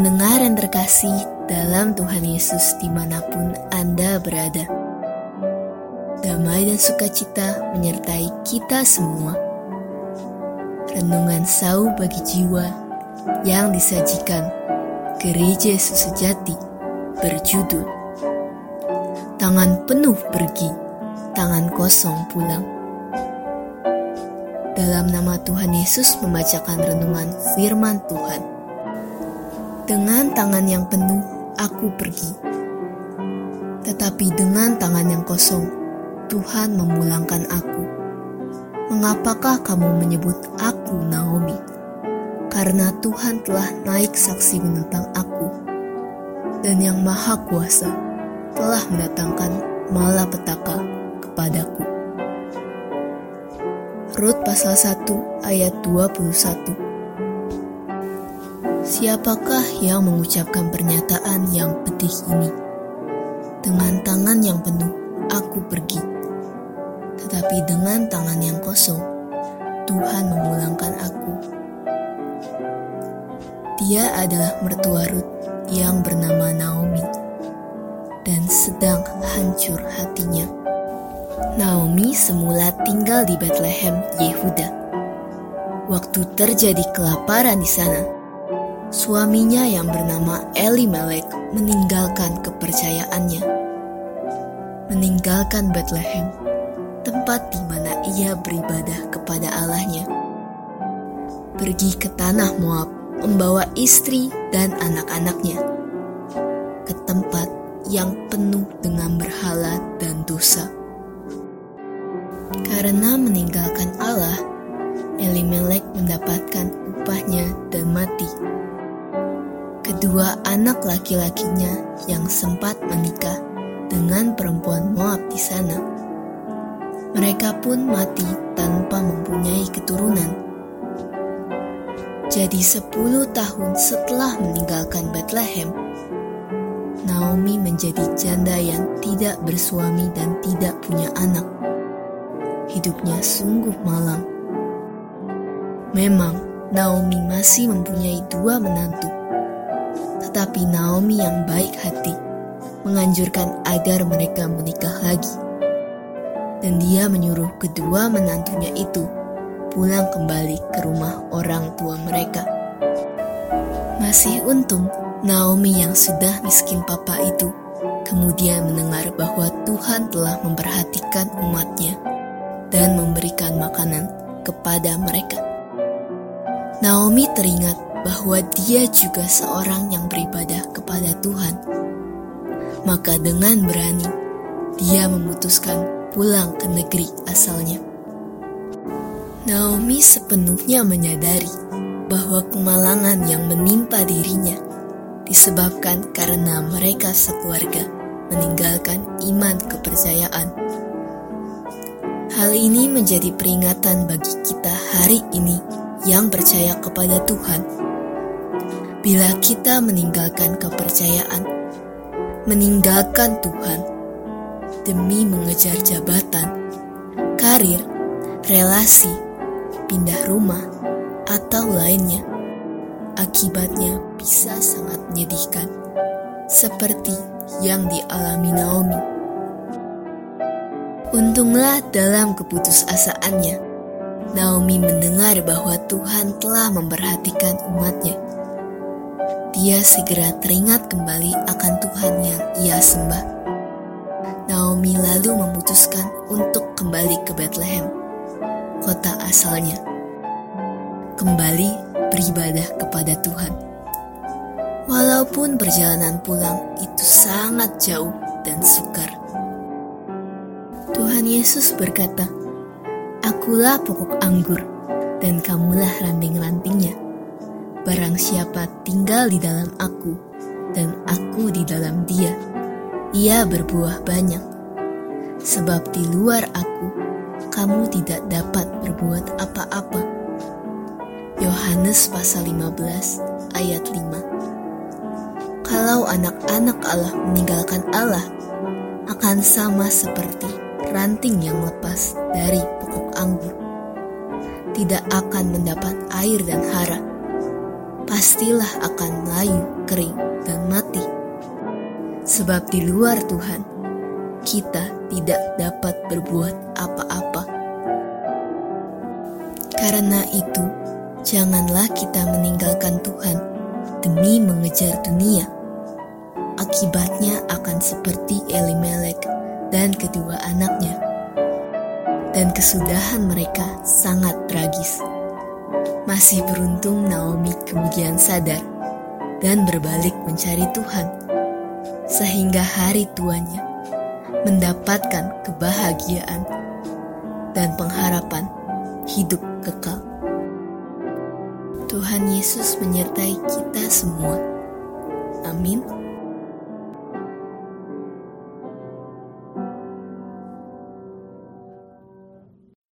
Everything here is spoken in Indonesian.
Pendengar yang terkasih dalam Tuhan Yesus di mana pun Anda berada. Damai dan sukacita menyertai kita semua. Renungan sau bagi jiwa yang disajikan Gereja Yesus Sejati berjudul Tangan penuh pergi, tangan kosong pulang. Dalam nama Tuhan Yesus membacakan renungan firman Tuhan. Dengan tangan yang penuh aku pergi. Tetapi dengan tangan yang kosong Tuhan memulangkan aku. Mengapakah kamu menyebut aku Naomi? Karena Tuhan telah naik saksi menentang aku. Dan yang maha kuasa telah mendatangkan malapetaka kepadaku. Rut pasal 1 ayat 21 Siapakah yang mengucapkan pernyataan yang pedih ini? Dengan tangan yang penuh aku pergi. Tetapi dengan tangan yang kosong Tuhan memulangkan aku. Dia adalah mertua Rut yang bernama Naomi dan sedang hancur hatinya. Naomi semula tinggal di Bethlehem, Yehuda. Waktu terjadi kelaparan di sana, suaminya yang bernama Elimelek meninggalkan kepercayaannya. Meninggalkan Bethlehem, tempat di mana ia beribadah kepada Allahnya. Pergi ke tanah Moab, membawa istri dan anak-anaknya ke tempat yang penuh dengan berhala dan dosa. Karena meninggalkan laki-lakinya yang sempat menikah dengan perempuan Moab di sana. Mereka pun mati tanpa mempunyai keturunan. Jadi sepuluh tahun setelah meninggalkan Bethlehem, Naomi menjadi janda yang tidak bersuami dan tidak punya anak. Hidupnya sungguh malang. Memang Naomi masih mempunyai dua menantu, tetapi Naomi yang baik hati menganjurkan agar mereka menikah lagi. Dan dia menyuruh kedua menantunya itu pulang kembali ke rumah orang tua mereka. Masih untung Naomi yang sudah miskin papa itu kemudian mendengar bahwa Tuhan telah memperhatikan umatnya dan memberikan makanan kepada mereka. Naomi teringat bahwa dia juga seorang yang beribadah kepada Tuhan. Maka dengan berani, dia memutuskan pulang ke negeri asalnya. Naomi sepenuhnya menyadari bahwa kemalangan yang menimpa dirinya disebabkan karena mereka sekeluarga meninggalkan iman kepercayaan. Hal ini menjadi peringatan bagi kita hari ini yang percaya kepada Tuhan. Bila kita meninggalkan kepercayaan, meninggalkan Tuhan demi mengejar jabatan, karir, relasi, pindah rumah, atau lainnya, akibatnya bisa sangat menyedihkan, seperti yang dialami Naomi. Untunglah dalam keputusasaannya, Naomi mendengar bahwa Tuhan telah memperhatikan umatnya. Dia segera teringat kembali akan Tuhan yang ia sembah. Naomi lalu memutuskan untuk kembali ke Bethlehem, kota asalnya. Kembali beribadah kepada Tuhan. Walaupun perjalanan pulang itu sangat jauh dan sukar. Tuhan Yesus berkata, Akulah pokok anggur, dan kamulah ranting-rantingnya. Barang siapa tinggal di dalam aku, dan aku di dalam dia, ia berbuah banyak. Sebab di luar aku, kamu tidak dapat berbuat apa-apa. Yohanes pasal 15 ayat 5 Kalau anak-anak Allah meninggalkan Allah akan sama seperti ranting yang lepas dari pokok anggur tidak akan mendapat air dan hara pastilah akan layu, kering, dan mati. Sebab di luar Tuhan, kita tidak dapat berbuat apa-apa. Karena itu, janganlah kita meninggalkan Tuhan demi mengejar dunia. Akibatnya akan seperti Elimelek dan kedua anaknya. Dan kesudahan mereka sangat tragis. Masih beruntung Naomi kemudian sadar dan berbalik mencari Tuhan. Sehingga hari tuanya mendapatkan kebahagiaan dan pengharapan hidup kekal. Tuhan Yesus menyertai kita semua. Amin.